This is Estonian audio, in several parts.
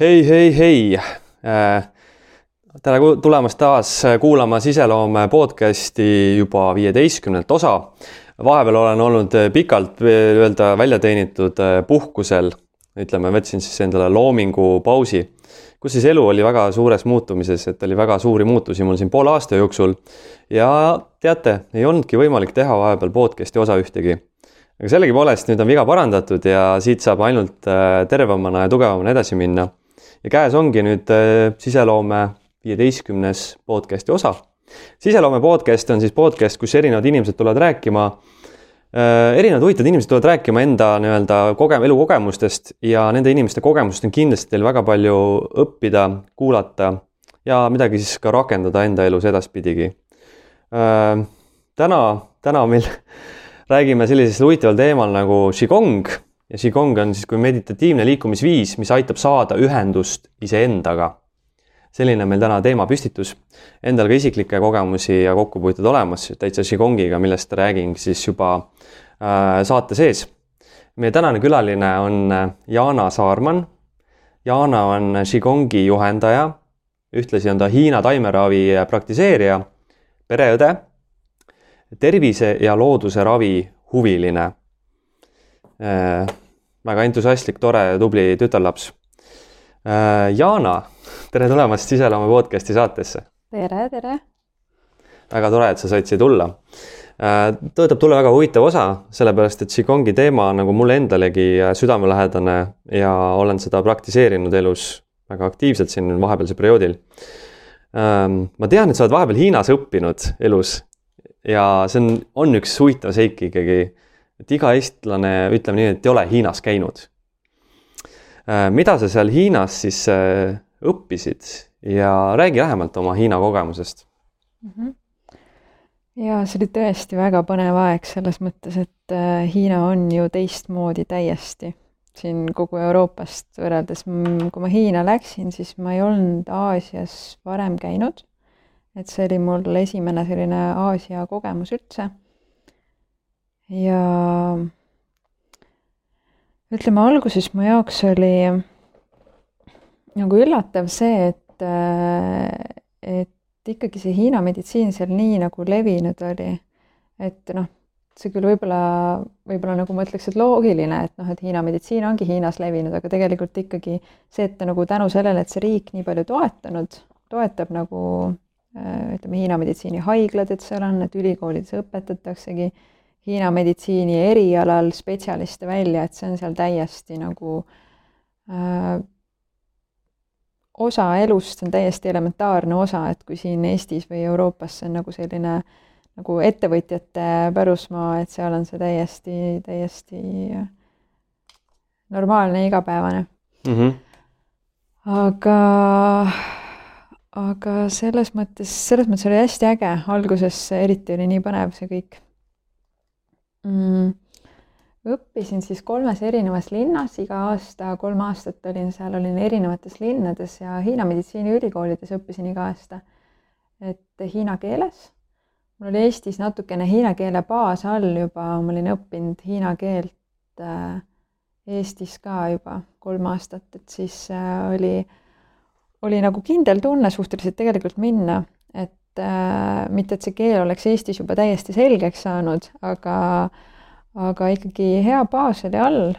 hei, hei, hei äh,. tere tulemast taas kuulama Siseloome podcasti juba viieteistkümnendat osa. vahepeal olen olnud pikalt nii-öelda välja teenitud äh, puhkusel, ütleme, võtsin siis endale loomingu pausi, kus siis elu oli väga suures muutumises, et oli väga suuri muutusi mul siin poole aasta jooksul. ja teate, ei olnudki võimalik teha vahepeal podcast'i osa ühtegi aga sellegipoolest nüüd on viga parandatud ja siit saab ainult äh, tervemana ja tugevamana edasi minna ja käes ongi nüüd äh, siseloome viieteistkümnes podcast'i osa. siseloome podcast on siis podcast, kus erinevad inimesed tulevad rääkima äh,, erinevad huvitavad inimesed tulevad rääkima enda nii-öelda koge-, elukogemustest ja nende inimeste kogemust on kindlasti teil väga palju õppida, kuulata ja midagi siis ka rakendada enda elus edaspidigi äh,. täna, täna meil räägime sellisel huvitaval teemal nagu Qigong ja Qigong on siis kui meditatiivne liikumisviis, mis aitab saada ühendust iseendaga. selline on meil täna teemapüstitus. Endal ka isiklikke kogemusi ja kokkupuuted olemas täitsa Qigongiga, millest räägin siis juba äh, saate sees. meie tänane külaline on äh, Jana Saarman. Jana on Qigongi juhendaja, ühtlasi on ta Hiina taimeravi praktiseerija, pereõde, tervise ja looduse ravi huviline Äh, väga entusiastlik, tore tubli tütarlaps. Äh, Jana, tere tulemast Siseloome podcasti saatesse. tere, tere. väga tore, et sa said siia tulla. Äh, tõotab tulla väga huvitav osa, sellepärast et Qigongi teema on nagu mulle endalegi südamelähedane ja olen seda praktiseerinud elus väga aktiivselt siin vahepealsel perioodil. ma tean, et sa oled vahepeal Hiinas õppinud elus ja see on, on üks huvitav seik ikkagi et iga eestlane, ütleme nii, et ei ole Hiinas käinud. Äh, mida sa seal Hiinas siis äh, õppisid ja räägi lähemalt oma Hiina kogemusest mm. -hmm. ja see oli tõesti väga põnev aeg selles mõttes, et äh, Hiina on ju teistmoodi täiesti siin kogu Euroopast võrreldes. kui ma Hiina läksin, siis ma ei olnud Aasias varem käinud. et see oli mul esimene selline Aasia kogemus üldse ja ütleme, alguses mu jaoks oli nagu üllatav see, et, et ikkagi see Hiina meditsiin seal nii nagu levinud oli. et noh, see küll võib-olla, võib-olla nagu ma ütleks, et loogiline, et noh, et Hiina meditsiin ongi Hiinas levinud, aga tegelikult ikkagi see, et nagu tänu sellele, et see riik nii palju toetanud, toetab nagu ütleme, Hiina meditsiinihaiglad, et seal on, et ülikoolides õpetataksegi Hiina meditsiini erialal spetsialiste välja, et see on seal täiesti nagu äh, osa elust, see on täiesti elementaarne osa, et kui siin Eestis või Euroopas see on nagu selline nagu ettevõtjate pärusmaa, et seal on see täiesti, täiesti normaalne, igapäevane mm. -hmm. aga, aga selles mõttes, selles mõttes oli hästi äge, alguses eriti oli nii põnev see kõik mm,? õppisin siis kolmes erinevas linnas, iga aasta, kolm aastat olin seal, olin erinevates linnades ja Hiina meditsiiniülikoolides õppisin iga aasta. et hiina keeles. mul oli Eestis natukene hiina keele baas all juba, ma olin õppinud hiina keelt äh, Eestis ka juba kolm aastat, et siis äh, oli, oli nagu kindel tunne suhteliselt tegelikult minna, et mitte, et see keel oleks Eestis juba täiesti selgeks saanud, aga, aga ikkagi hea baas oli all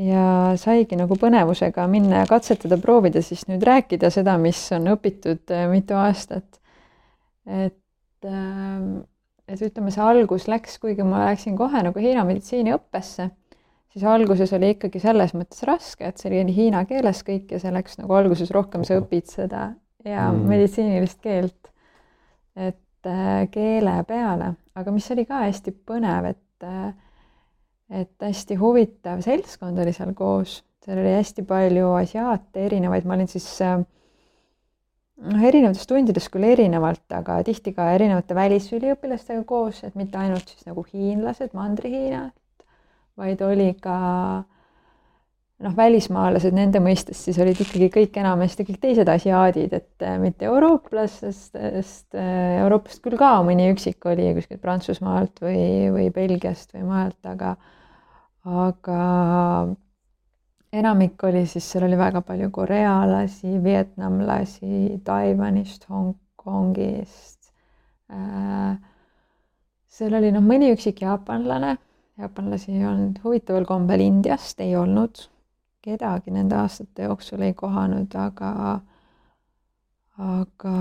ja saigi nagu põnevusega minna ja katsetada, proovida siis nüüd rääkida seda, mis on õpitud äh, mitu aastat. et äh,, et ütleme, see algus läks, kuigi ma läksin kohe nagu Hiina meditsiiniõppesse, siis alguses oli ikkagi selles mõttes raske, et see oli hiina keeles kõik ja see läks nagu alguses rohkem, sa õpid seda ja mm. meditsiinilist keelt et äh, keele peale, aga mis oli ka hästi põnev, et äh, et hästi huvitav seltskond oli seal koos, seal oli hästi palju asiaate erinevaid, ma olin siis noh, erinevates tundides küll erinevalt, aga tihti ka erinevate välisüliõpilastega koos, et mitte ainult siis nagu hiinlased Mandri-Hiinalt, vaid oli ka äh, noh, välismaalased nende mõistes siis olid ikkagi kõik enamasti kõik teised asiaadid, et äh, mitte eurooplastest, sest äh, Euroopast küll ka mõni üksik oli kuskilt Prantsusmaalt või, või Belgiast või mujalt, aga, aga enamik oli siis, seal oli väga palju korealasi, vietnamlasi, Taiwanist, Hongkongist äh,. seal oli noh, mõni üksik jaapanlane, jaapanlasi ei olnud, huvitaval kombel Indiast ei olnud, kedagi nende aastate jooksul ei kohanud, aga aga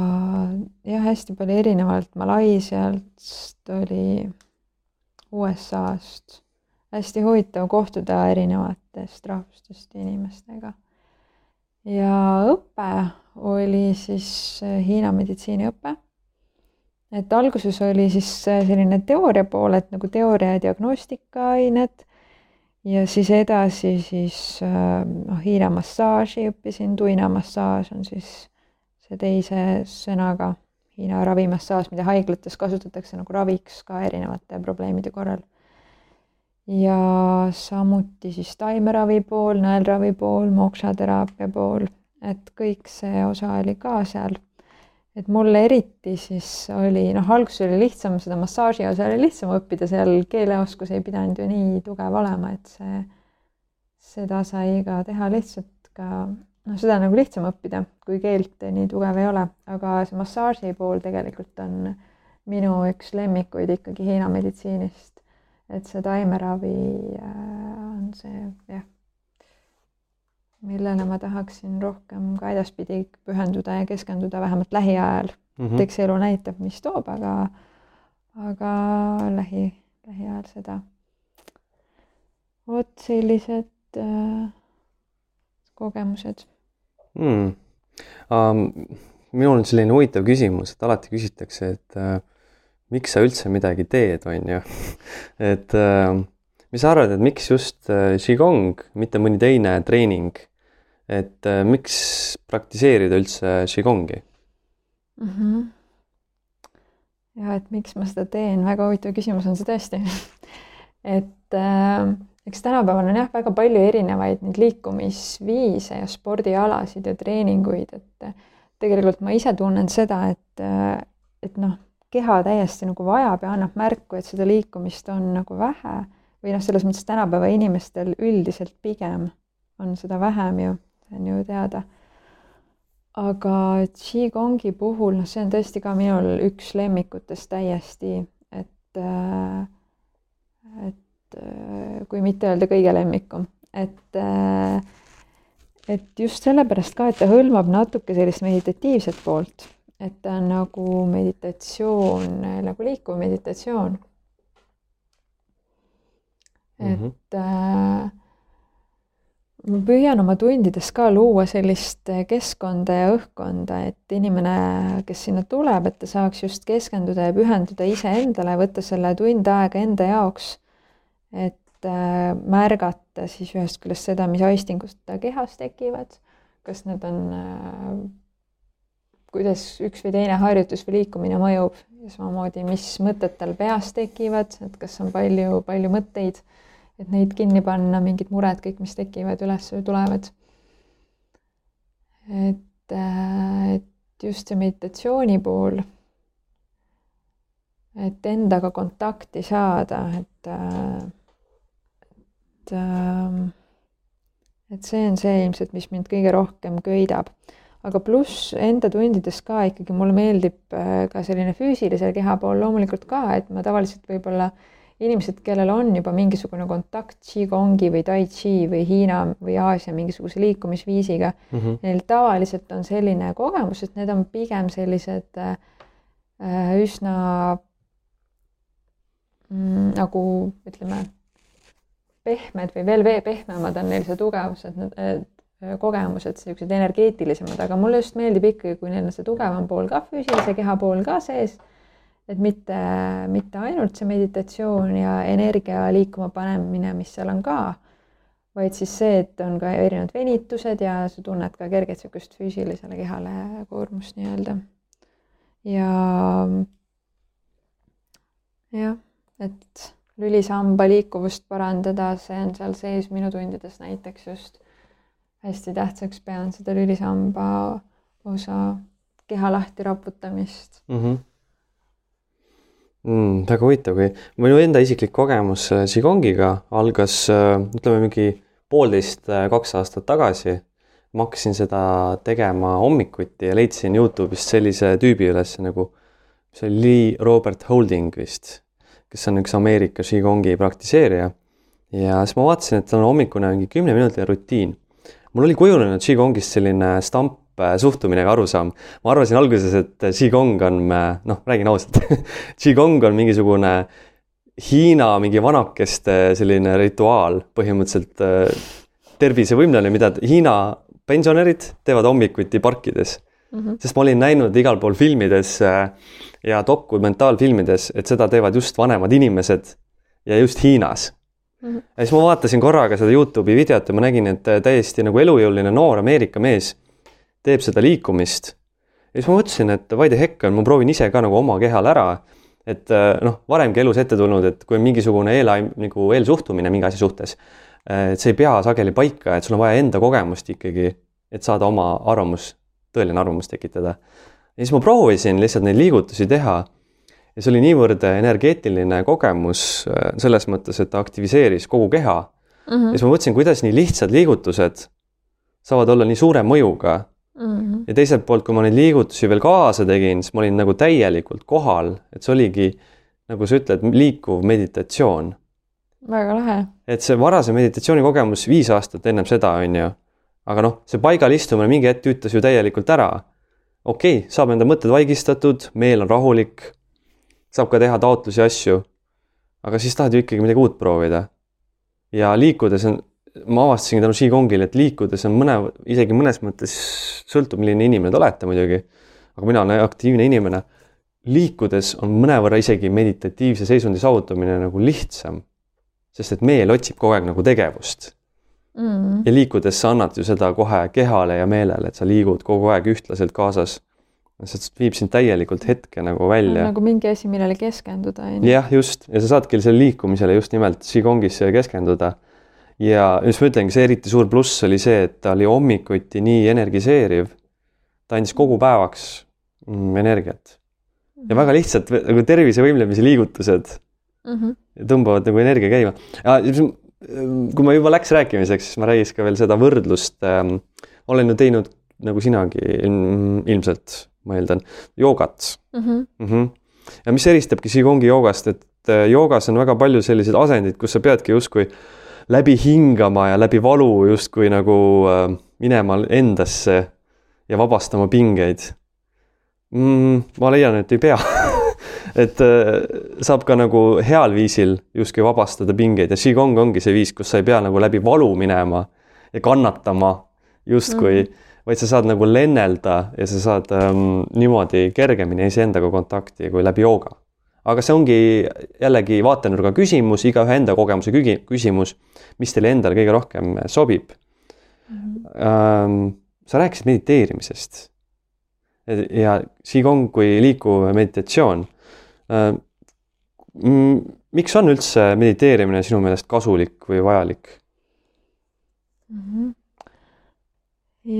jah, hästi palju erinevalt Malaisialt oli USA-st hästi huvitav kohtuda erinevatest rahvustest inimestega. ja õpe oli siis Hiina meditsiiniõpe. et alguses oli siis selline teooria pool, et nagu teooria ja diagnostikaained ja siis edasi siis äh, noh, Hiina massaaži õppisin, tuina massaaž on siis see teise sõnaga Hiina ravimassaaž, mida haiglates kasutatakse nagu raviks ka erinevate probleemide korral ja samuti siis taimeravi pool, nõelravi pool, moksateraapia pool, et kõik see osa oli ka seal. Et mulle eriti siis oli, noh, alguses oli lihtsam seda massaaži osa oli lihtsam õppida, seal keeleoskus ei pidanud ju nii tugev olema, et see, seda sai ka teha lihtsalt ka, noh, seda nagu lihtsam õppida, kui keelt nii tugev ei ole, aga see massaaži pool tegelikult on minu üks lemmikuid ikkagi Hiina meditsiinist. Et see taimeravi äh, on see jah, millele ma tahaksin rohkem ka edaspidi pühenduda ja keskenduda vähemalt lähiajal mm. -hmm. eks elu näitab, mis toob, aga, aga lähi, lähiajal seda. vot sellised äh, kogemused mm.. Um, minul on selline huvitav küsimus, et alati küsitakse, et äh, miks sa üldse midagi teed, on ju. et äh, mis sa arvad, et miks just äh, Qigong, mitte mõni teine treening? Et äh, miks praktiseerida üldse Qigongi mm? -hmm. ja et miks ma seda teen, väga huvitav küsimus on see tõesti et äh, eks tänapäeval on jah, väga palju erinevaid neid liikumisviise ja spordialasid ja treeninguid, et tegelikult ma ise tunnen seda, et, et noh keha täiesti nagu vajab ja annab märku, et seda liikumist on nagu vähe või noh, selles mõttes tänapäeva inimestel üldiselt pigem on seda vähem ju, see on ju teada. aga Qigongi puhul, noh, see on tõesti ka minul üks lemmikutest täiesti, et, äh, et äh, kui mitte öelda kõige lemmikum, et äh, et just sellepärast ka, et ta hõlmab natuke sellist meditatiivset poolt et ta on nagu meditatsioon, nagu liikuv meditatsioon. et mm -hmm. äh, ma püüan oma tundides ka luua sellist keskkonda ja õhkkonda, et inimene, kes sinna tuleb, et ta saaks just keskenduda ja pühenduda iseendale, võtta selle tund aega enda jaoks. et äh, märgata siis ühest küljest seda, mis aistingud ta kehas tekivad, kas need on äh, kuidas üks või teine harjutus või liikumine mõjub ja samamoodi, mis mõtted tal peas tekivad, et kas on palju, palju mõtteid, et neid kinni panna, mingid mured, kõik, mis tekivad, üles tulevad. et, äh, et just see meditatsiooni pool, et endaga kontakti saada, et, äh, et, äh, et see on see ilmselt, mis mind kõige rohkem köidab aga pluss enda tundides ka ikkagi mulle meeldib äh, ka selline füüsilise keha pool loomulikult ka, et ma tavaliselt võib-olla inimesed, kellel on juba mingisugune kontakt Qigongi või Tai Chi või Hiina või Aasia mingisuguse liikumisviisiga mm, -hmm. neil tavaliselt on selline kogemus, et need on pigem sellised äh, äh üsna mm, nagu ütleme, pehmed või veel pehmemad on neil see tugevus, et nad, kogemused, niisugused energeetilisemad, aga mulle just meeldib ikkagi, kui neil on see tugevam pool ka, füüsilise keha pool ka sees. Et mitte, mitte ainult see meditatsioon ja energia liikuma panemine, mis seal on ka, vaid siis see, et on ka erinevad venitused ja sa tunned ka kerget niisugust füüsilisele kehale koormust nii-öelda. ja jah, et lülisamba liikuvust parandada, see on seal sees minu tundides näiteks just hästi tähtsaks pean seda lülisamba osa keha lahti raputamist mm. -hmm. Mm, väga huvitav, kui minu enda isiklik kogemus äh, Qigongiga algas äh, ütleme mingi poolteist, kaks aastat tagasi ma hakkasin seda tegema hommikuti ja leidsin Youtube'ist sellise tüübi üles nagu, see oli Lee Robert Holding vist, kes on üks Ameerika Qigongi praktiseerija. ja siis ma vaatasin, et tal on hommikune mingi kümneminutiline rutiin. mul oli kujunenud Qigongist selline stamp suhtumine ja arusaam. ma arvasin alguses, et Qigong on, noh, räägin ausalt Qigong on mingisugune Hiina mingi vanakeste selline rituaal, põhimõtteliselt tervisevõimlane, mida Hiina pensionärid teevad hommikuti parkides mm. -hmm. sest ma olin näinud igal pool filmides äh, ja dokumentaalfilmides, et seda teevad just vanemad inimesed ja just Hiinas mm. -hmm. ja siis ma vaatasin korraga seda Youtube'i videot ja ma nägin, et äh, täiesti nagu elujõuline noor Ameerika mees teeb seda liikumist. ja siis ma mõtlesin, et why the heck ma proovin ise ka nagu oma kehal ära. et äh, noh, varemgi elus ette tulnud, et kui on mingisugune eel, nagu eelsuhtumine mingi asja suhtes Äh, et see ei pea sageli paika, et sul on vaja enda kogemust ikkagi, et saada oma arvamus, tõeline arvamus tekitada. ja siis ma proovisin lihtsalt neid liigutusi teha ja see oli niivõrd energeetiline kogemus äh, selles mõttes, et ta aktiviseeris kogu keha mm. -hmm. ja siis ma mõtlesin, kuidas nii lihtsad liigutused saavad olla nii suure mõjuga mm. -hmm. ja teiselt poolt, kui ma neid liigutusi veel kaasa tegin, siis ma olin nagu täielikult kohal, et see oligi, nagu sa ütled, liikuv meditatsioon väga lahe. et see varasem meditatsioonikogemus viis aastat ennem seda, on ju. aga noh, see paigal istumine mingi hetk tüütas ju täielikult ära. okei okay,, saab enda mõtted vaigistatud, meel on rahulik. saab ka teha taotlusi, asju. aga siis tahad ju ikkagi midagi uut proovida. ja liikudes on, ma avastasingi tänu Qigongile, et liikudes on mõne, isegi mõnes mõttes sõltub, milline inimene te olete muidugi. aga mina olen aktiivne inimene liikudes on mõnevõrra isegi meditatiivse seisundi saavutamine nagu lihtsam sest et meel otsib kogu aeg nagu tegevust mm.. ja liikudes sa annad ju seda kohe kehale ja meelele, et sa liigud kogu aeg ühtlaselt kaasas. see viib sind täielikult hetke nagu välja. nagu mingi asi, millele keskenduda. jah, just ja sa saadki selle liikumisele just nimelt Qigongis keskenduda. Ja mis ma ütlengi, see eriti suur pluss oli see, et ta oli hommikuti nii energiseeriv. ta andis kogu päevaks mm, energiat ja väga lihtsalt nagu tervise võimlemise liigutused mm. -hmm. tõmbavad nagu energia käima. kui ma juba läks rääkimiseks, siis ma räägiks ka veel seda võrdlust ähm,. olen ju teinud nagu sinagi ilmselt, ma eeldan, joogat mm. -hmm. Mm -hmm. ja mis eristabki Qigongi joogast, et äh, joogas on väga palju selliseid asendeid, kus sa peadki justkui läbi hingama ja läbi valu justkui nagu äh, minema endasse ja vabastama pingeid mm,. ma leian, et ei pea et äh, saab ka nagu heal viisil justkui vabastada pingeid ja Qigong ongi see viis, kus sa ei pea nagu läbi valu minema ja kannatama justkui mm, -hmm. vaid sa saad nagu lennelda ja sa saad ähm, niimoodi kergemini iseendaga kontakti kui läbi jooga. Aga see ongi jällegi vaatenurga küsimus, igaühe enda kogemuse kügi-, küsimus, mis teile endale kõige rohkem sobib mm. -hmm. Ähm, sa rääkisid mediteerimisest ja Qigong kui liikuv meditatsioon Äh, miks on üldse mediteerimine sinu meelest kasulik või vajalik mm? -hmm.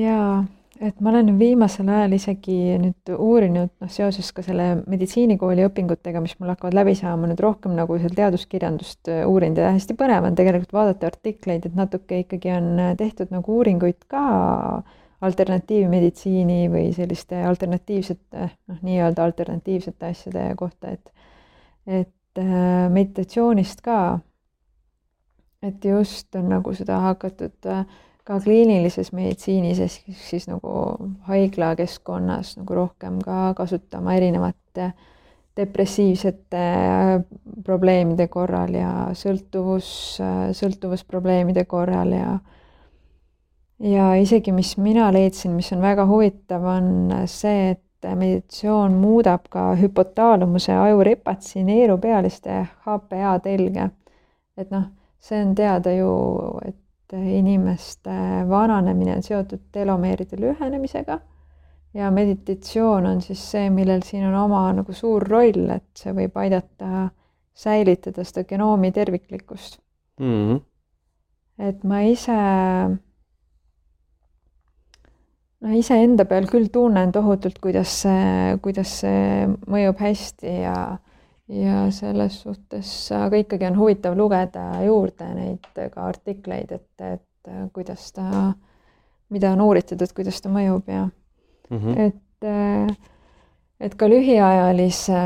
jaa, et ma olen viimasel ajal isegi nüüd uurinud, noh, seoses ka selle meditsiinikooli õpingutega, mis mul hakkavad läbi saama, nüüd rohkem nagu seal teaduskirjandust äh, uurinud ja hästi põnev on tegelikult vaadata artikleid, et natuke ikkagi on äh, tehtud nagu uuringuid ka alternatiivmeditsiini või selliste alternatiivsete, noh, nii-öelda alternatiivsete asjade kohta, et et äh, meditatsioonist ka, et just on nagu seda hakatud äh, ka kliinilises meditsiinis ehk siis nagu haiglakeskkonnas nagu rohkem ka kasutama erinevate depressiivsete äh, probleemide korral ja sõltuvus, sõltuvusprobleemide korral ja ja isegi, mis mina leidsin, mis on väga huvitav, on see, et meditatsioon muudab ka hüpotaalumuse ajuripatsi neerupealiste HPA telge. et noh, see on teada ju, et inimeste vananemine on seotud telomeeride lühenemisega ja meditatsioon on siis see, millel siin on oma nagu suur roll, et see võib aidata säilitada seda genoomi terviklikkust mm. -hmm. et ma ise no iseenda peal küll tunnen tohutult, kuidas see, kuidas see mõjub hästi ja ja selles suhtes, aga ikkagi on huvitav lugeda juurde neid ka artikleid, et, et äh, kuidas ta, mida on uuritud, et kuidas ta mõjub ja mm -hmm. et, äh, et ka lühiajalise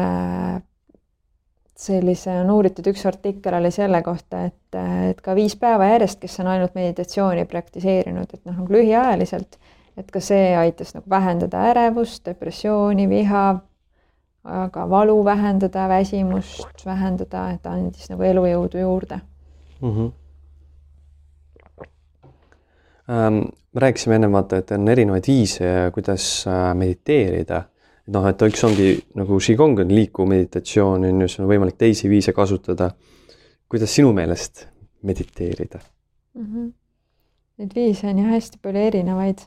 sellise on uuritud, üks artikkel oli selle kohta, et, et ka viis päeva järjest, kes on ainult meditatsiooni praktiseerinud, et noh, nagu lühiajaliselt, et ka see aitas nagu vähendada ärevust, depressiooni, viha, aga valu vähendada, väsimust vähendada, et andis nagu elujõudu juurde mm. -hmm. Ähm, me rääkisime ennem vaata, et on erinevaid viise, kuidas äh, mediteerida. noh, et üks ongi nagu Qigong on liikuv meditatsioon on ju, siis on võimalik teisi viise kasutada. kuidas sinu meelest mediteerida mm? -hmm. Neid viise on ju hästi palju erinevaid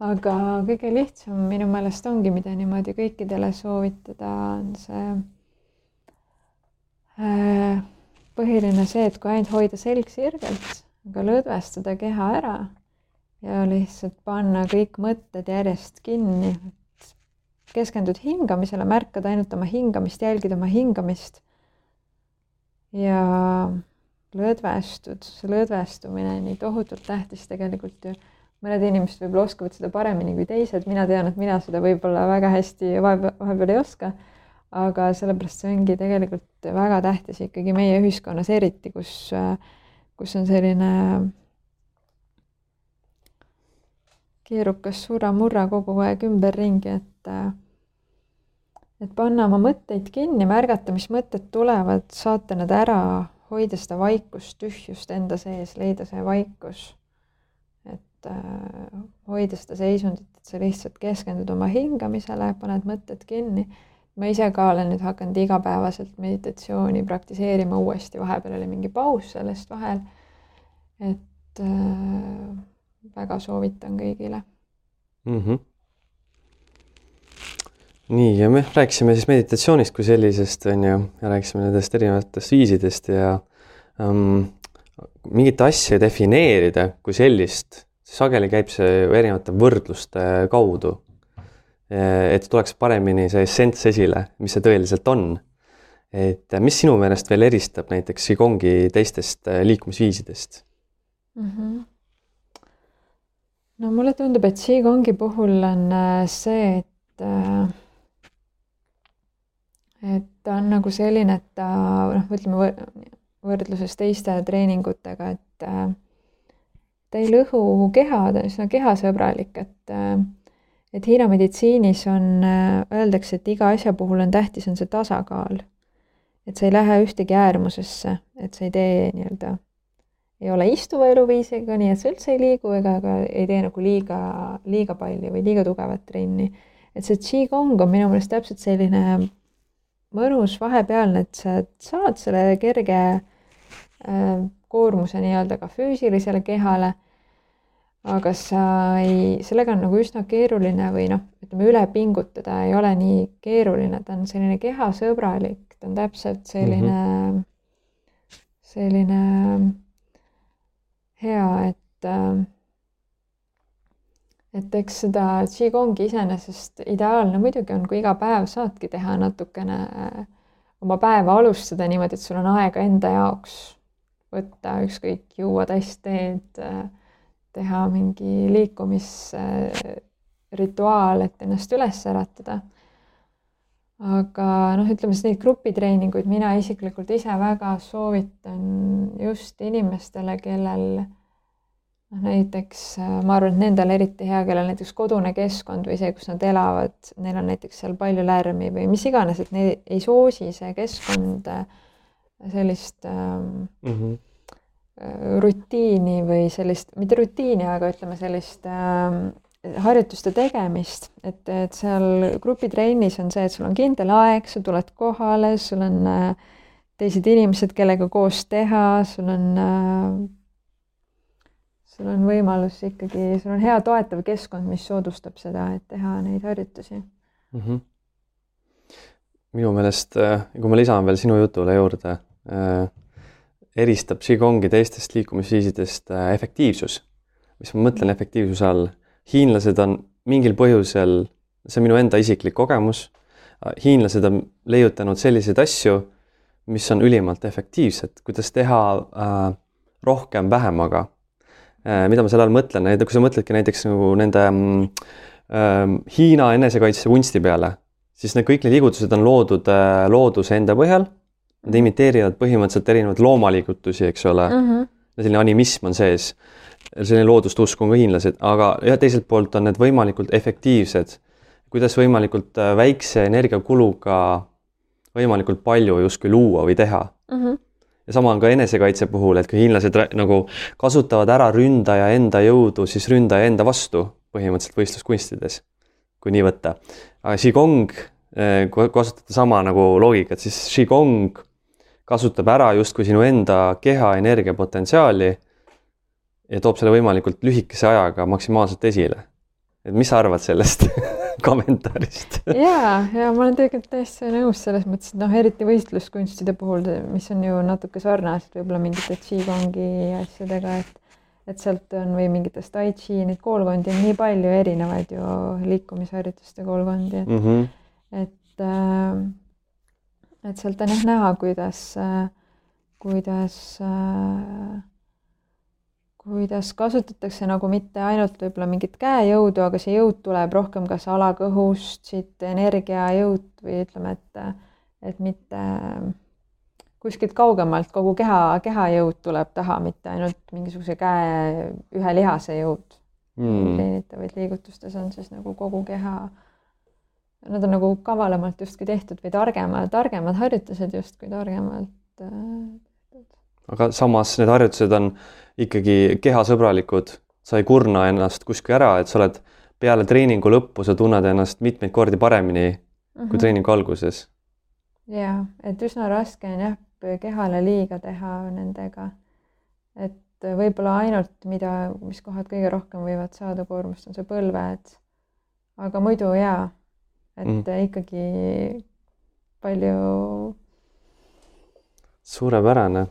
aga kõige lihtsam minu meelest ongi, mida niimoodi kõikidele soovitada, on see äh, põhiline see, et kui ainult hoida selg sirgelt, aga lõdvestada keha ära ja lihtsalt panna kõik mõtted järjest kinni, keskendud hingamisele, märkad ainult oma hingamist, jälgid oma hingamist ja lõdvestud, see lõdvestumine on nii tohutult tähtis tegelikult ju mõned inimesed võib-olla oskavad seda paremini kui teised, mina tean, et mina seda võib-olla väga hästi vahepeal, vahepeal ei oska. aga sellepärast see ongi tegelikult väga tähtis ikkagi meie ühiskonnas eriti, kus, kus on selline keerukas surra-murra kogu aeg ümberringi, et et panna oma mõtteid kinni, märgata, mis mõtted tulevad, saata need ära, hoida seda vaikust, tühjust enda sees, leida see vaikus et äh, hoida seda seisundit, et sa lihtsalt keskendud oma hingamisele, paned mõtted kinni. ma ise ka olen nüüd hakanud igapäevaselt meditatsiooni praktiseerima uuesti, vahepeal oli mingi paus sellest vahel. et äh, väga soovitan kõigile mm. -hmm. nii, ja me rääkisime siis meditatsioonist kui sellisest, on ju, ja rääkisime nendest erinevatest viisidest ja um, mingit asja defineerida kui sellist sageli käib see erinevate võrdluste kaudu. et tuleks paremini see essents esile, mis see tõeliselt on. et mis sinu meelest veel eristab näiteks Qigongi teistest äh, liikumisviisidest mm? -hmm. no mulle tundub, et Qigongi puhul on äh, see, et äh, et ta on nagu selline, et ta noh, ütleme võrdluses teiste treeningutega, et ta ei lõhu keha, ta on üsna kehasõbralik, et et Hiina meditsiinis on, öeldakse, et iga asja puhul on tähtis, on see tasakaal. et sa ei lähe ühtegi äärmusesse, et sa ei tee nii-öelda, ei ole istuva eluviisiga, nii et sa üldse ei liigu ega ka ei tee nagu liiga, liiga palju või liiga tugevat trenni. et see Qigong on minu meelest täpselt selline mõnus vahepealne, et sa saad selle kerge äh, koormuse nii-öelda ka füüsilisele kehale. aga sa ei, sellega on nagu üsna keeruline või noh, ütleme üle pingutada ei ole nii keeruline, ta on selline kehasõbralik, ta on täpselt selline mm, -hmm. selline hea, et et eks seda Qigongi iseenesest ideaalne muidugi on, kui iga päev saadki teha natukene oma päeva alustada niimoodi, et sul on aega enda jaoks võtta ükskõik, juua tass teed, teha mingi liikumisrituaal, et ennast üles äratada. aga noh, ütleme siis neid grupitreeninguid mina isiklikult ise väga soovitan just inimestele, kellel noh, näiteks ma arvan, et nendel eriti hea, kellel näiteks kodune keskkond või see, kus nad elavad, neil on näiteks seal palju lärmi või mis iganes, et neid ei soosi see keskkond äh, sellist ähm, mm -hmm. rutiini või sellist, mitte rutiini, aga ütleme sellist ähm, harjutuste tegemist, et, et seal grupitrennis on see, et sul on kindel aeg, sa tuled kohale, sul on äh, teised inimesed, kellega koos teha, sul on äh, sul on võimalus ikkagi, sul on hea toetav keskkond, mis soodustab seda, et teha neid harjutusi mm. -hmm. minu meelest, kui ma lisan veel sinu jutule juurde, Äh, eristab Qigongi teistest liikumisviisidest äh, efektiivsus. mis ma mõtlen efektiivsuse all? hiinlased on mingil põhjusel, see on minu enda isiklik kogemus, äh, hiinlased on leiutanud selliseid asju, mis on ülimalt efektiivsed, kuidas teha äh, rohkem vähemaga. mida ma selle all mõtlen, kui sa mõtledki näiteks nagu nende äh, Hiina enesekaitsekunsti peale, siis need kõik need liigutused on loodud äh, looduse enda põhjal. Nad imiteerivad põhimõtteliselt erinevaid loomaliigutusi, eks ole mm. -hmm. selline animism on sees. selline loodust usk on ka hiinlased, aga ja teiselt poolt on need võimalikult efektiivsed. kuidas võimalikult äh, väikse energiakuluga võimalikult palju justkui luua või teha mm. -hmm ja sama on ka enesekaitse puhul, et kui hiinlased nagu kasutavad ära ründaja enda jõudu, siis ründaja enda vastu põhimõtteliselt võistluskunstides, kui nii võtta. aga Qigong, eh, kui kasutada sama nagu loogikat, siis Qigong kasutab ära justkui sinu enda keha energiapotentsiaali ja toob selle võimalikult lühikese ajaga maksimaalselt esile. et mis sa arvad sellest kommentaarist. ja, ja ma olen tegelikult täiesti nõus selles mõttes, et noh, eriti võistluskunstide puhul, mis on ju natuke sarnased võib-olla mingite Qigongi asjadega, et et sealt on või mingitest tai chi, neid koolkondi on nii palju erinevaid ju liikumisharjutuste koolkondi, et mm, -hmm. et äh, et sealt on jah näha, kuidas äh,, kuidas äh, kuidas kasutatakse nagu mitte ainult võib-olla mingit käejõudu, aga see jõud tuleb rohkem kas alakõhust, siit energiajõud või ütleme, et, et mitte kuskilt kaugemalt kogu keha, kehajõud tuleb taha, mitte ainult mingisuguse käe ühe lihase jõud mm.. treenitavaid liigutustes on siis nagu kogu keha. Nad on nagu kavalamalt justkui tehtud või targemad, targemad harjutused justkui targemalt tehtud. aga samas need harjutused on ikkagi kehasõbralikud, sa ei kurna ennast kuskil ära, et sa oled peale treeningu lõppu, sa tunned ennast mitmeid kordi paremini mm -hmm. kui mhm. treeningu alguses. ja, et üsna raske on jah, kehale liiga teha nendega. et võib-olla ainult, mida, mis kohad kõige rohkem võivad saada koormust, on see põlved. aga muidu jaa, et mm. ikkagi palju. suurepärane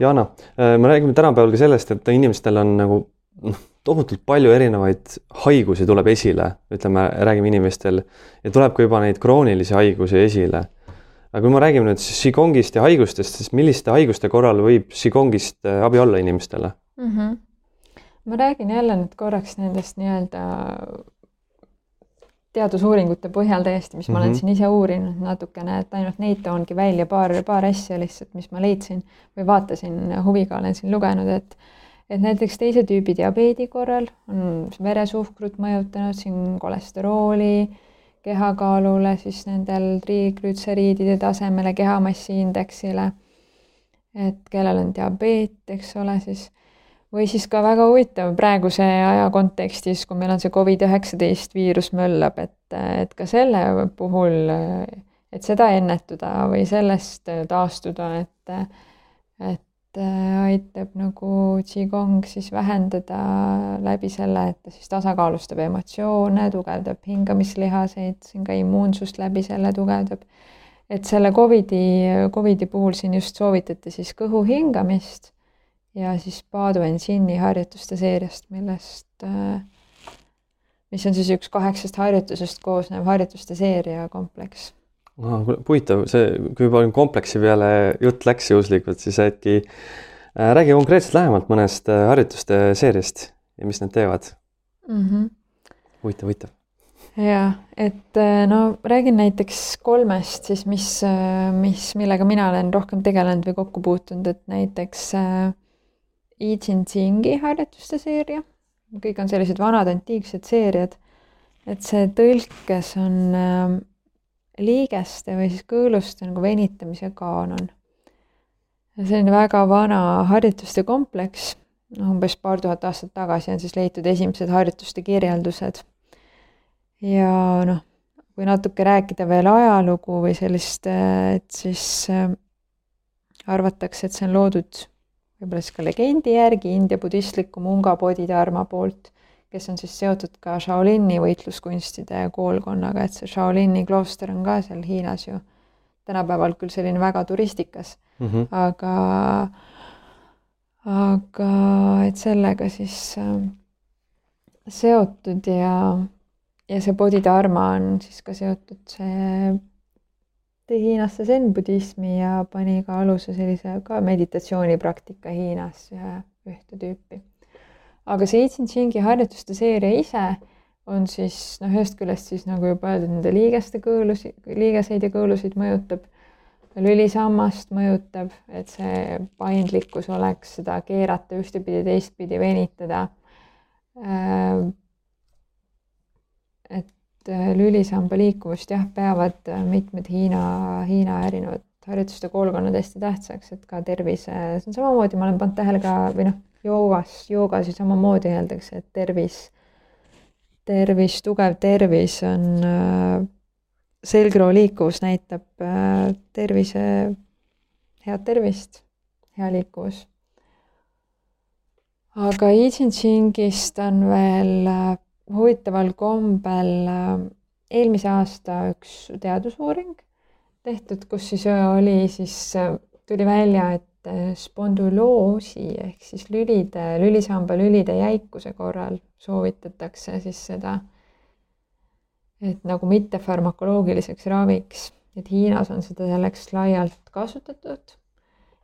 Jana, äh, me räägime tänapäeval ka sellest, et inimestel on nagu noh, tohutult palju erinevaid haigusi tuleb esile, ütleme, räägime inimestel ja tuleb ka juba neid kroonilisi haigusi esile. aga kui me räägime nüüd siis Qigongist ja haigustest, siis milliste haiguste korral võib Qigongist äh, abi olla inimestele mm? -hmm. ma räägin jälle nüüd korraks nendest nii-öelda teadusuuringute põhjal täiesti, mis mm -hmm. ma olen mhm. siin ise uurinud natukene, et ainult neid toongi välja paar, paar asja lihtsalt, mis ma leidsin või vaatasin huviga, olen siin lugenud, et et näiteks teise tüübi diabeedi korral on veresuhkrut mõjutanud siin kolesterooli, kehakaalule, siis nendel triiglütseriidide tasemele, kehamassiindeksile. et kellel on diabeet, eks ole, siis või siis ka väga huvitav praeguse aja kontekstis, kui meil on see Covid-19 viirus möllab, et, et ka selle puhul, et seda ennetada või sellest taastuda, et, et aitab nagu Qigong siis vähendada läbi selle, et ta siis tasakaalustab emotsioone, tugevdab hingamislihaseid, siin ka immuunsust läbi selle tugevdab. et selle Covidi, Covidi puhul siin just soovitati siis kõhu hingamist ja siis Paadu Ensinni harjutuste seeriast, millest, äh, mis on siis üks kaheksast harjutusest koosnev harjutuste seeria kompleks. huvitav, see, kui juba kompleksi peale jutt läks juhuslikult, siis äkki äh, räägi konkreetselt lähemalt mõnest äh, harjutuste seeriast ja mis need teevad mm -hmm.? huvitav, huvitav ja et äh, no räägin näiteks kolmest siis, mis, mis, millega mina olen rohkem tegelenud või kokku puutunud, et näiteks äh, I Ching-Chingi harjutuste seeria, kõik on sellised vanad antiiksed seeriad, et see tõlkes on äh, liigeste või siis kõõluste nagu venitamise kaanon. selline väga vana harjutuste kompleks, umbes paar tuhat aastat tagasi on siis leitud esimesed harjutuste kirjeldused. ja noh, kui natuke rääkida veel ajalugu või sellist, äh, et siis äh, arvatakse, et see on loodud võib-olla siis ka legendi järgi India budistliku munga Bodhidharma poolt, kes on siis seotud ka Shaolini võitluskunstide koolkonnaga, et see Shaolini klooster on ka seal Hiinas ju tänapäeval küll selline väga turistikas mm, -hmm. aga, aga et sellega siis äh, seotud ja, ja see Bodhidharma on siis ka seotud see tõi Hiinasse zen-budismi ja pani ka aluse sellise ka meditatsioonipraktika Hiinas ühte tüüpi. aga see I Ching-i harjutuste seeria ise on siis noh, ühest küljest siis nagu juba öeldud, nende liigeste kõõlusi, liigeseid ja kõõlusid mõjutab, lülisammast mõjutab, et see paindlikkus oleks seda keerata ühtepidi, teistpidi, venitada. Äh, et lülisamba liikuvust jah, peavad mitmed Hiina, Hiina erinevad harjutuste koolkonnad hästi tähtsaks, et ka tervise, see on samamoodi, ma olen pannud tähele ka või noh, joogas, joogas ju samamoodi öeldakse, et tervis tervis, tugev tervis on äh, selgroo liikuvus näitab äh, tervise, head tervist, hea liikuvus. aga I Ching-ist on veel äh, huvitaval kombel eelmise aasta üks teadusuuring tehtud, kus siis oli siis, tuli välja, et spondüloosi ehk siis lülide, lülisamba lülide jäikuse korral soovitatakse siis seda, et nagu mittefarmakoloogiliseks raviks, et Hiinas on seda selleks laialt kasutatud.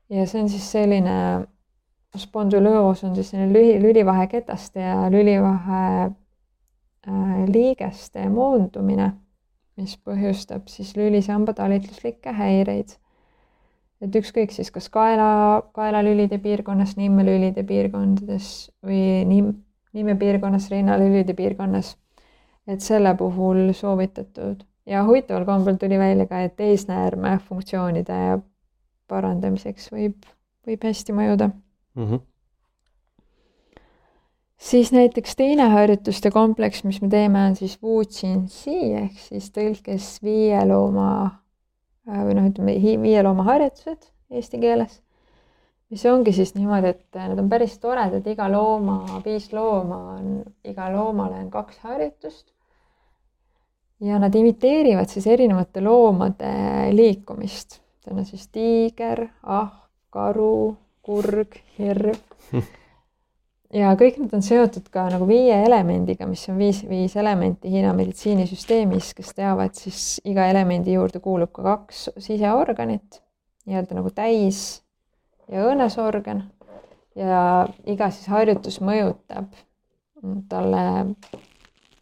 ja see on siis selline, spondüloos on siis selline lühi, lülivaheketaste ja lülivahe äh, liigeste moondumine, mis põhjustab siis lülisamba talitluslikke häireid et ükskõik siis kas kaela, kaelalülide piirkonnas, nimmelülide piirkondades või nim-, nimepiirkonnas, rinnalülide piirkonnas. et selle puhul soovitatud ja huvitaval kombel tuli välja ka, et eesnäärme funktsioonide parandamiseks võib, võib hästi mõjuda mm. -hmm. Siis näiteks teine harjutuste kompleks, mis me teeme, on siis Wu Jin Si ehk siis tõlkes viie looma Äh, või noh, ütleme viie looma harjutused eesti keeles, mis ongi siis niimoodi, et nad on päris toredad, iga looma, viis looma on, iga loomale on kaks harjutust. ja nad imiteerivad siis erinevate loomade liikumist, see on siis tiiger, ahv, karu, kurg, hirv ja kõik need on seotud ka nagu viie elemendiga, mis on viis, viis elementi Hiina meditsiinisüsteemis, kes teavad, siis iga elemendi juurde kuulub ka kaks siseorganit, nii-öelda nagu täis ja õõnesorgan. Ja iga siis harjutus mõjutab talle,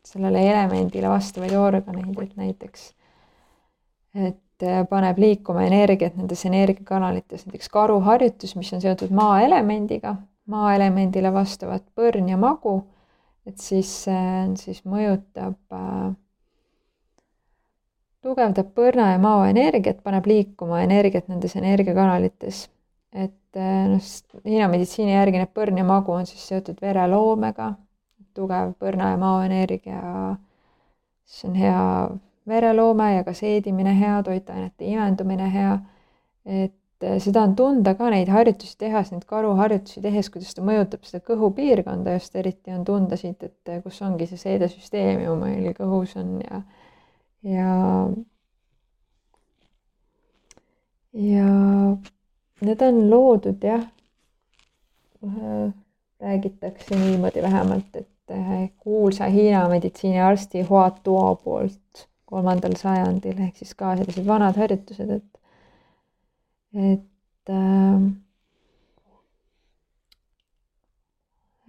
sellele elemendile vastavaid organeid, et näiteks, et paneb liikuma energiat nendes energiakanalites, näiteks karuharjutus, mis on seotud maaelemendiga maaelemendile vastavat põrn ja magu, et siis see siis mõjutab äh,, tugevdab põrna ja mao energiat, paneb liikuma energiat nendes energiakanalites. et äh, noh, Hiina meditsiini järgi need põrn ja magu on siis seotud vereloomega, tugev põrna ja mao energia, siis on hea vereloome ja ka seedimine hea, toitainete imendumine hea, et et seda on tunda ka neid harjutusi tehes, neid karuharjutusi tehes, kuidas ta mõjutab seda kõhupiirkonda just eriti on tunda siit, et kus ongi see seedesüsteem ju meil kõhus on ja, ja ja need on loodud jah, räägitakse niimoodi vähemalt, et kuulsa Hiina meditsiiniarsti Hua Tuo poolt kolmandal sajandil ehk siis ka sellised vanad harjutused, et et ähm,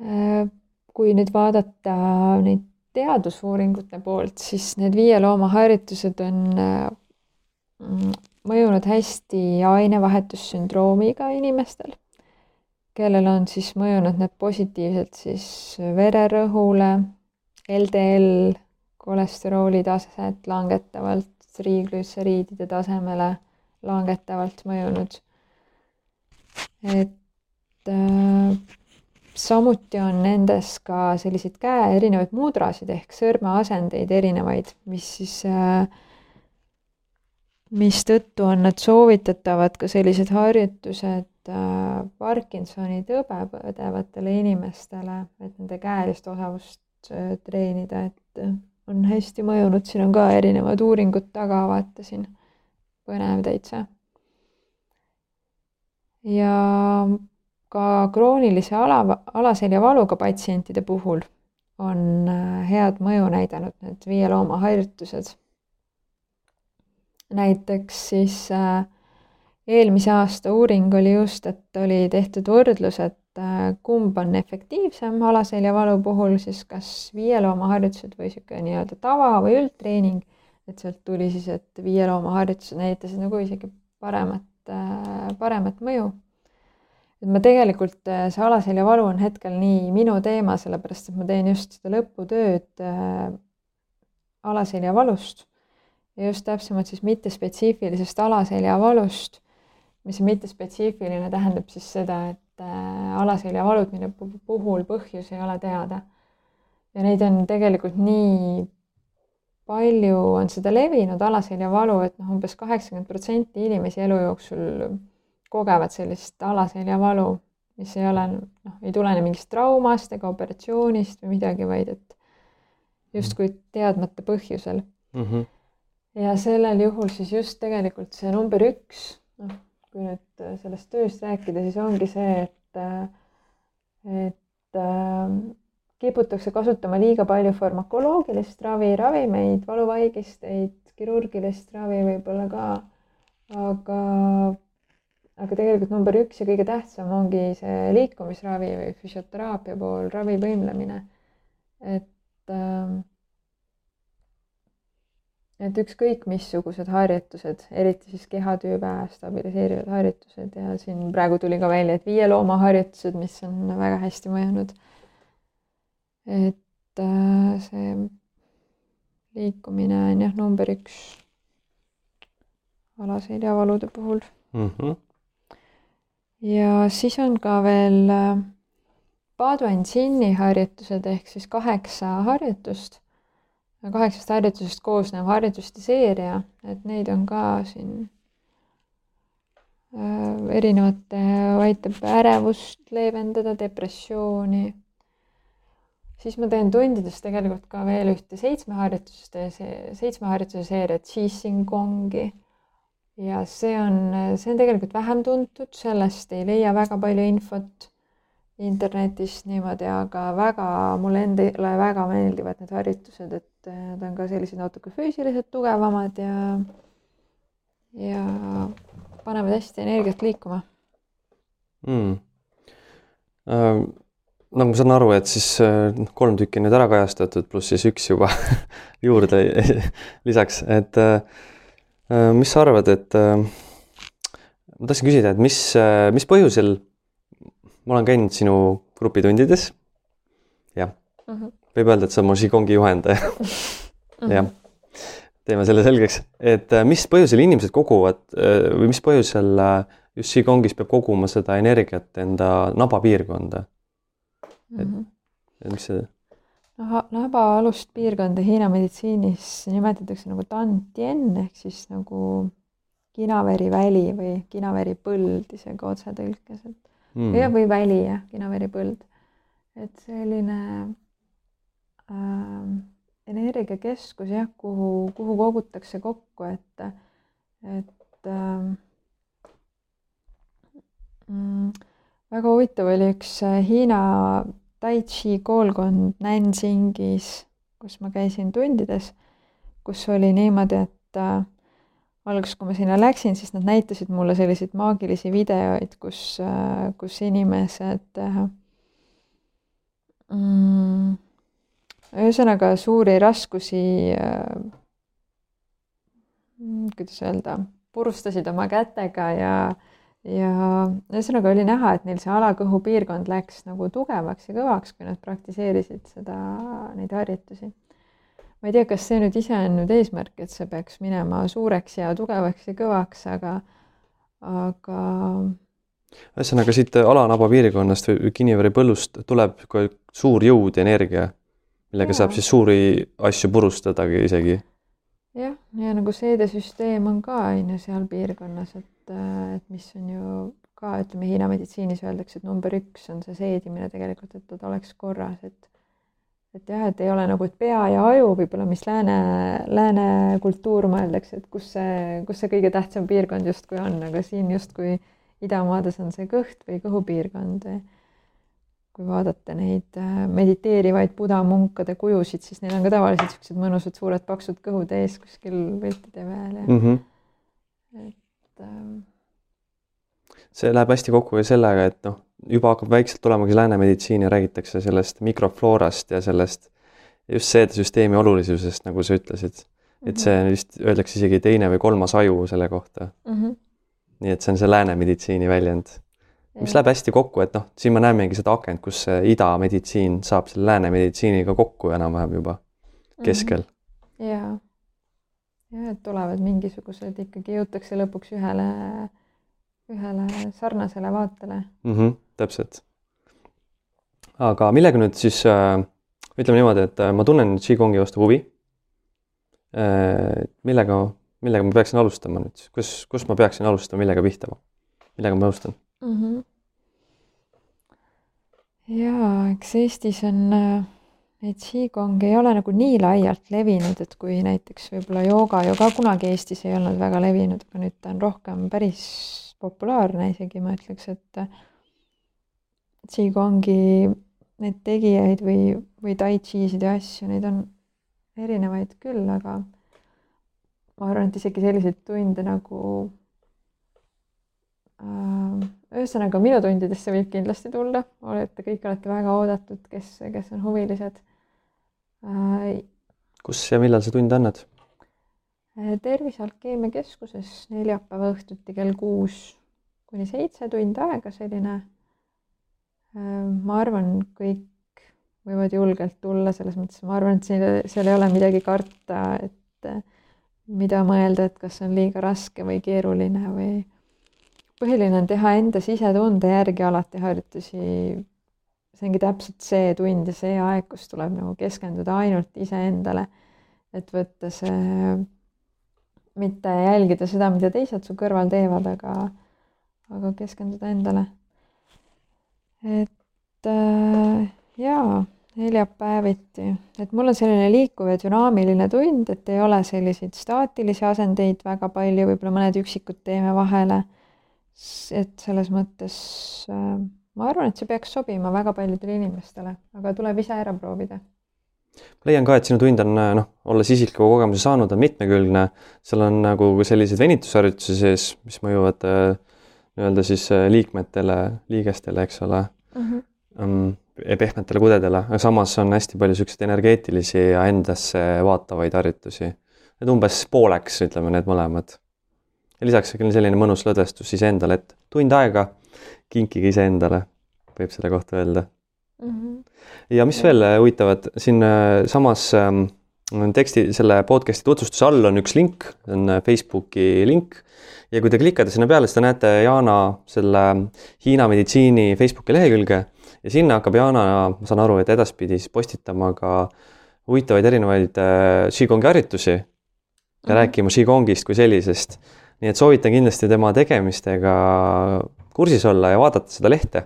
äh, kui nüüd vaadata neid teadusuuringute poolt, siis need viie looma harjutused on äh, mõjunud hästi ainevahetussündroomiga inimestel, kellel on siis mõjunud need positiivselt siis vererõhule, LDL kolesterooli taset langetavalt, triiglütseriidide tasemele langetavalt mõjunud. et äh, samuti on nendes ka selliseid käe erinevaid mudrasid ehk sõrmeasendeid erinevaid, mis siis äh, mistõttu on nad soovitatavad ka sellised harjutused äh, Parkinsoni tõbe põdevatele inimestele, et nende käelist osavust äh, treenida, et on hästi mõjunud, siin on ka erinevad uuringud taga, vaata siin põnev täitsa. ja ka kroonilise ala, alaseljavaluga patsientide puhul on äh, head mõju näidanud need viie looma harjutused. näiteks siis äh, eelmise aasta uuring oli just, et oli tehtud võrdlus, et äh, kumb on efektiivsem alaseljavalu puhul siis kas viielooma-harjutused või niisugune nii-öelda tava või üldtreening, et sealt tuli siis, et viielooma-harjutused näitasid nagu isegi paremat, äh, paremat mõju. et ma tegelikult, äh, see alaseljavalu on hetkel nii minu teema, sellepärast et ma teen just seda lõputööd alaseljavalust ja just täpsemalt siis mittespetsiifilisest alaseljavalust, mis on mittespetsiifiline, tähendab siis seda, et äh, alaseljavalud, mille puhul põhjus ei ole teada. ja neid on tegelikult nii palju on seda levinud alaseljavalu, et noh, umbes kaheksakümmend protsenti inimesi elu jooksul kogevad sellist alaseljavalu, mis ei ole noh, ei tulene mingist traumast ega operatsioonist või midagi, vaid et justkui teadmata põhjusel mm. -hmm ja sellel juhul siis just tegelikult see number üks, noh, kui nüüd äh, sellest tööst rääkida, siis ongi see, et, äh, et äh, kiputakse kasutama liiga palju farmakoloogilist ravi, ravimeid, valuvaigisteid, kirurgilist ravi võib-olla ka, aga, aga tegelikult number üks ja kõige tähtsam ongi see liikumisravi või füsioteraapia pool, ravivõimlemine. et äh, et ükskõik missugused harjutused, eriti siis kehatüübe stabiliseerivad harjutused ja siin praegu tuli ka välja, et viie looma harjutused, mis on väga hästi mõjunud. Et äh, see liikumine on jah, number üks alaseljavalude puhul mm. -hmm. ja siis on ka veel äh, Paduan-Sinni harjutused ehk siis kaheksa harjutust kaheksast harjutusest koosnev harjutuste seeria, et neid on ka siin äh, erinevate, aitab ärevust leevendada, depressiooni. Siis ma teen tundides tegelikult ka veel ühte seitsme harjutuste, seitsme harjutuse seeriat, Qigong-i. ja see on, see on tegelikult vähem tuntud, sellest ei leia väga palju infot internetist niimoodi, aga väga, mulle endale väga meeldivad need harjutused, et eh, nad on ka sellised natuke füüsiliselt tugevamad ja, ja panevad hästi energiat liikuma mm.. Nagu ma saan aru, et siis noh, kolm tükki on nüüd ära kajastatud, pluss siis üks juba juurde lisaks, et äh, äh, mis sa arvad, et ma tahtsin küsida, et mis mis põhjusel ma olen käinud sinu grupitundides. jah mhm. -huh., võib öelda, et sa oled mu Qigongi juhendaja uh -huh.. jah, teeme selle selgeks, et mis põhjusel inimesed koguvad või mis põhjusel just Qigongis peab koguma seda energiat enda nabapiirkonda. Et, et mis see? noh, nabaalust piirkonda Hiina meditsiinis nimetatakse nagu Tantien ehk siis nagu kinaveeriväli või kinaveeripõld isegi otsetõlkes, et mm. ja, või väli jah, kinaveripõld. et selline äh, energiakeskus jah, kuhu, kuhu kogutakse kokku, et, et äh, mm, väga huvitav oli üks äh, Hiina tai chi koolkond Nansingis, kus ma käisin tundides, kus oli niimoodi, et äh, alguses, kui ma sinna läksin, siis nad näitasid mulle selliseid maagilisi videoid, kus, kus inimesed mm, ühesõnaga suuri raskusi äh,, kuidas öelda, purustasid oma kätega ja, ja ühesõnaga oli näha, et neil see alakõhu piirkond läks nagu tugevaks ja kõvaks, kui nad praktiseerisid seda, neid harjutusi ma ei tea, kas see nüüd ise on nüüd eesmärk, et see peaks minema suureks ja tugevaks ja kõvaks, aga, aga. ühesõnaga siit alanaba piirkonnast või Kinniveeri põllust tuleb suur jõud ja energia, millega ja. saab siis suuri asju purustadagi isegi. jah, ja nagu seedesüsteem on ka on ju seal piirkonnas, et, et mis on ju ka ütleme, Hiina meditsiinis öeldakse, et number üks on see seedimine tegelikult, et ta oleks korras, et et jah, et ei ole nagu, et pea ja aju võib-olla, mis lääne, lääne kultuur mõeldakse, et kus see, kus see kõige tähtsam piirkond justkui on, aga siin justkui idamaades on see kõht või kõhupiirkond. kui vaadata neid äh, mediteerivaid budamunkade kujusid, siis neil on ka tavaliselt niisugused mõnusad suured paksud kõhud ees kuskil piltide peal ja mm -hmm. et ähm, see läheb hästi kokku ka sellega, et noh, juba hakkab vaikselt tulema ka lääne meditsiini, räägitakse sellest mikrofloorast ja sellest just seedesüsteemi olulisusest, nagu sa ütlesid. et see Mhm. vist öeldakse isegi teine või kolmas aju selle kohta. mm. -hmm. nii et see on see lääne meditsiini väljend, mis läheb hästi kokku, et noh, siin me näemegi seda akent, kus see idameditsiin saab selle lääne meditsiiniga kokku enam-vähem juba keskel. ja, ja et tulevad mingisugused ikkagi jõutakse lõpuks ühele, ühele sarnasele vaatele. mm. -hmm, täpselt. aga millega nüüd siis äh, ütleme niimoodi, et äh, ma tunnen Qigongi vastu huvi. millega, millega ma peaksin alustama nüüd, kus, kust ma peaksin alustama, millega pihta, millega ma alustan? mm. -hmm. ja eks Eestis on äh, neid Qigong ei ole nagu nii laialt levinud, et kui näiteks võib-olla jooga ju ka kunagi Eestis ei olnud väga levinud, aga nüüd ta on rohkem päris populaarne isegi ma ütleks, et Qigongi neid tegijaid või, või tai chi'sid ja asju, neid on erinevaid küll, aga ma arvan, et isegi selliseid tunde nagu äh, ühesõnaga minu tundidesse võib kindlasti tulla, olete, kõik olete väga oodatud, kes, kes on huvilised. Kus ja millal sa tunde annad? Tervise Alkeemia Keskuses neljapäeva õhtuti kell kuus kuni seitse tundi aega, selline äh, ma arvan, kõik võivad julgelt tulla, selles mõttes ma arvan, et seal, seal ei ole midagi karta, et äh, mida mõelda, et kas on liiga raske või keeruline või põhiline on teha enda sisetunde järgi alati harjutusi. See ongi täpselt see tund ja see aeg, kus tuleb nagu keskenduda ainult iseendale, et võtta see, mitte jälgida seda, mida teised su kõrval teevad, aga, aga keskenduda endale. et äh, jaa neljapäeviti, et mul on selline liikuv ja dünaamiline tund, et ei ole selliseid staatilisi asendeid väga palju, võib-olla mõned üksikud teeme vahele. et selles mõttes äh, ma arvan, et see peaks sobima väga paljudele inimestele, aga tuleb ise ära proovida. leian ka, et sinu tund on noh, olles isikliku kogemuse saanud, on mitmekülgne, seal on nagu selliseid venitusharjutusi sees, mis mõjuvad äh, nii-öelda siis äh, liikmetele, liigestele, eks ole mm. -hmm pehmetele kudedele, aga samas on hästi palju niisuguseid energeetilisi ja endasse vaatavaid harjutusi. et umbes pooleks, ütleme need mõlemad. lisaks on selline mõnus lõdvestus iseendale, et tund aega kinkige iseendale, võib selle kohta öelda mm. -hmm. ja mis veel huvitavat, siin samas ähm, teksti, selle podcast'i tutvustuse all on üks link, on Facebooki link ja kui te klikate sinna peale, siis te näete Jana selle Hiina meditsiini Facebooki lehekülge ja sinna hakkab Jana, ma saan aru, et edaspidi siis postitama ka huvitavaid erinevaid äh, Qigongi harjutusi ja mm -hmm. rääkima Qigongist kui sellisest. nii et soovitan kindlasti tema tegemistega kursis olla ja vaadata seda lehte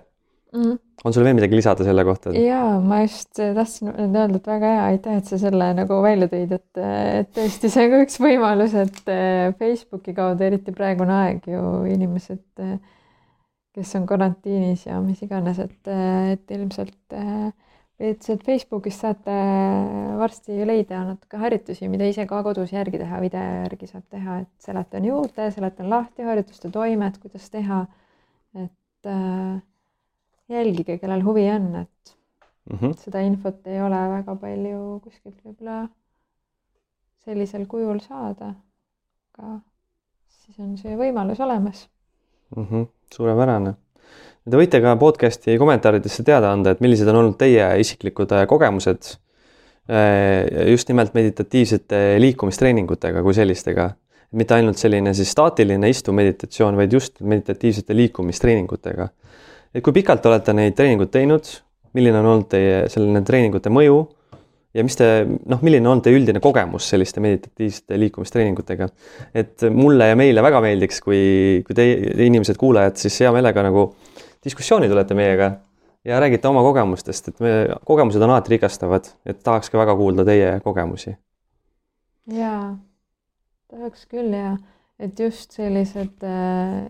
mm. on sul veel midagi lisada selle kohta? jaa, ma just tahtsin öelda, et väga hea, aitäh, et sa selle nagu välja tõid, et, et tõesti, see on ka üks võimalus, et äh, Facebooki kaudu, eriti praegune aeg ju inimesed kes on karantiinis ja mis iganes, et, et ilmselt, et sealt Facebookist saate varsti leida natuke harjutusi, mida ise ka kodus järgi teha, video järgi saab teha, et seletan juurde, seletan lahti harjutuste toimet, kuidas teha. Et äh, jälgige, kellel huvi on, et mm -hmm. seda infot ei ole väga palju kuskilt võib-olla sellisel kujul saada. aga siis on see võimalus olemas mm. -hmm, suurepärane. Te võite ka podcast'i kommentaaridesse teada anda, et millised on olnud teie isiklikud äh, kogemused just nimelt meditatiivsete liikumistreeningutega kui sellistega. Mitte ainult selline siis staatiline istuv meditatsioon, vaid just meditatiivsete liikumistreeningutega. et kui pikalt olete neid treeninguid teinud, milline on olnud teie selline treeningute mõju ja mis te, noh, milline on teie üldine kogemus selliste meditatiivsete liikumistreeningutega? et mulle ja meile väga meeldiks, kui, kui teie, inimesed, kuulajad, siis hea meelega nagu diskussiooni tulete meiega ja räägite oma kogemustest, et me, kogemused on alati rikastavad, et tahaks ka väga kuulda teie kogemusi. jaa, tahaks küll ja, et just sellised äh,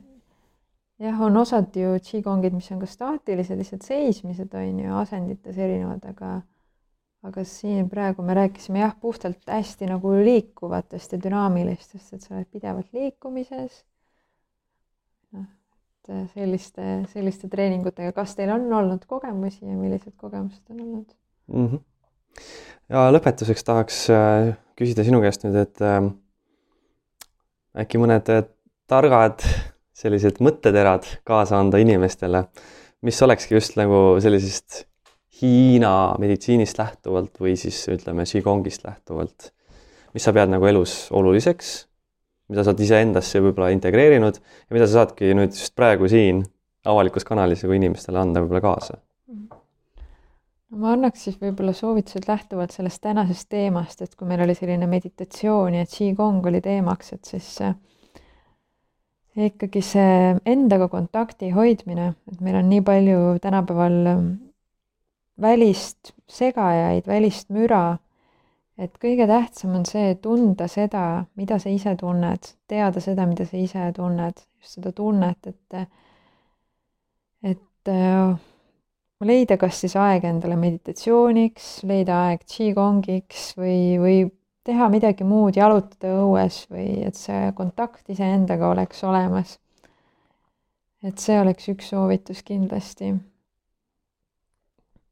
jah, on osad ju qigongid, mis on ka staatilised, lihtsalt seismised on ju asendites erinevad, aga aga siin praegu me rääkisime jah, puhtalt hästi nagu liikuvatest ja dünaamilistest, et sa oled pidevalt liikumises. noh, äh, selliste, selliste treeningutega, kas teil on olnud kogemusi ja millised kogemused on olnud mm? -hmm. ja lõpetuseks tahaks äh, küsida sinu käest nüüd, et äh, äkki mõned targad sellised mõtteterad kaasa anda inimestele, mis olekski just nagu sellisest Hiina meditsiinist lähtuvalt või siis ütleme, Qigongist lähtuvalt, mis sa pead nagu elus oluliseks, mida sa oled iseendasse võib-olla integreerinud ja mida sa saadki nüüd just praegu siin avalikus kanalis nagu inimestele anda võib-olla kaasa? Ma annaks siis võib-olla soovitused lähtuvalt sellest tänasest teemast, et kui meil oli selline meditatsioon ja Qigong oli teemaks, et siis ikkagi see endaga kontakti hoidmine, et meil on nii palju tänapäeval välist segajaid, välist müra. et kõige tähtsam on see, tunda seda, mida sa ise tunned, teada seda, mida sa ise tunned, just seda tunnet, et, et äh, leida kas siis aeg endale meditatsiooniks, leida aeg Qigongiks või, või teha midagi muud, jalutada õues või et see kontakt iseendaga oleks olemas. et see oleks üks soovitus kindlasti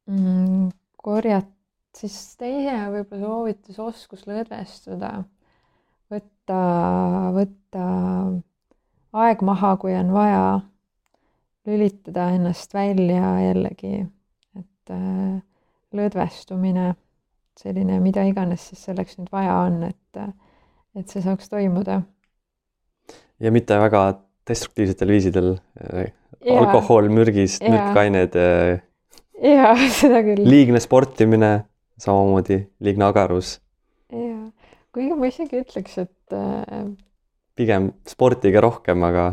mm,? korjata, siis teine võib-olla soovitus, oskus lõdvestuda, võtta, võtta aeg maha, kui on vaja, lülitada ennast välja jällegi, et äh, lõdvestumine, selline, mida iganes siis selleks nüüd vaja on, et, et see saaks toimuda. ja mitte väga destruktiivsetel viisidel äh,, alkohol, mürgis, mürkained äh, jaa, seda küll. liigne sportimine, samamoodi liigne agarus. jaa, kuigi ma isegi ütleks, et äh... pigem sportige rohkem, aga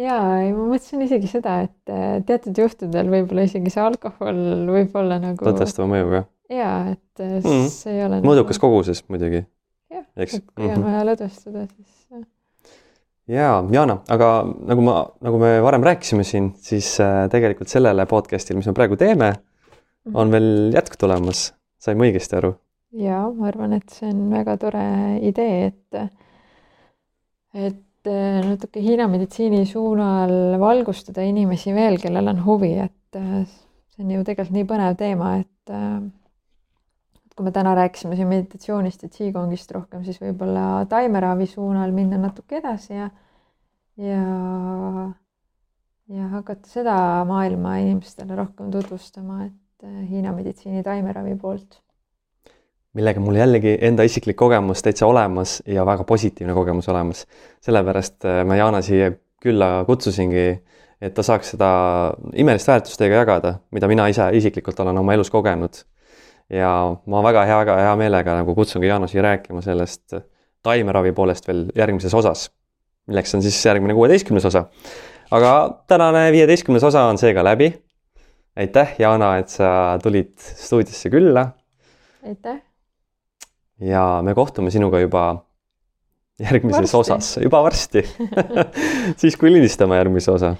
jaa, ei ma mõtlesin isegi seda, et äh, teatud juhtudel võib-olla isegi see alkohol võib olla nagu lõdvestava mõjuga. jaa, et mm -hmm. see ei ole mõõdukas nagu... koguses muidugi. jah, et kui on mm -hmm. vaja lõdvestuda, siis jaa, Jana, aga nagu ma, nagu me varem rääkisime siin, siis äh, tegelikult sellele podcast'ile, mis me praegu teeme, mhm. on veel jätk tulemas. sain ma õigesti aru? jaa, ma arvan, et see on väga tore idee, et, et natuke Hiina meditsiini suunal valgustada inimesi veel, kellel on huvi, et äh, see on ju tegelikult nii põnev teema, et kui me täna rääkisime siin meditatsioonist ja Qigongist rohkem, siis võib-olla taimeravi suunal minna natuke edasi ja ja, ja hakata seda maailma inimestele rohkem tutvustama, et äh, Hiina meditsiini taimeravi poolt. Millega mul jällegi enda isiklik kogemus täitsa olemas ja väga positiivne kogemus olemas. sellepärast äh, ma Jaana siia külla kutsusingi, et ta saaks seda imelist väärtust teiega jagada, mida mina ise isiklikult olen oma elus kogenud ja ma väga hea, väga hea meelega nagu kutsungi Jaanu siia rääkima sellest taimeravi poolest veel järgmises osas, milleks on siis järgmine kuueteistkümnes osa. aga tänane viieteistkümnes osa on seega läbi. aitäh, Jaana, et sa tulid stuudiosse külla. aitäh. Ja me kohtume sinuga juba järgmises varsti. osas, juba varsti siis, kui lindistame järgmise osa.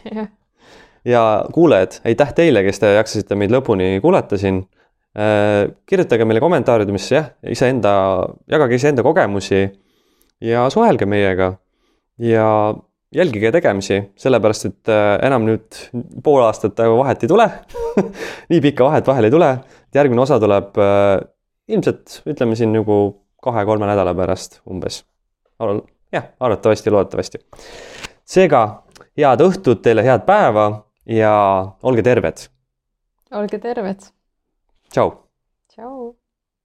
ja kuulajad, aitäh teile, kes te jaksasite meid lõpuni kuulata siin Äh, kirjutage meile kommentaariumis jah, iseenda, jagage iseenda kogemusi ja suhelge meiega. ja jälgige tegemisi, sellepärast et äh, enam nüüd pool aastat vahet ei tule nii pikka vahet vahel ei tule, järgmine osa tuleb äh, ilmselt ütleme siin nagu kahe-kolme nädala pärast umbes. jah, arvatavasti, loodetavasti. seega head õhtut teile, head päeva ja olge terved. olge terved Tchau.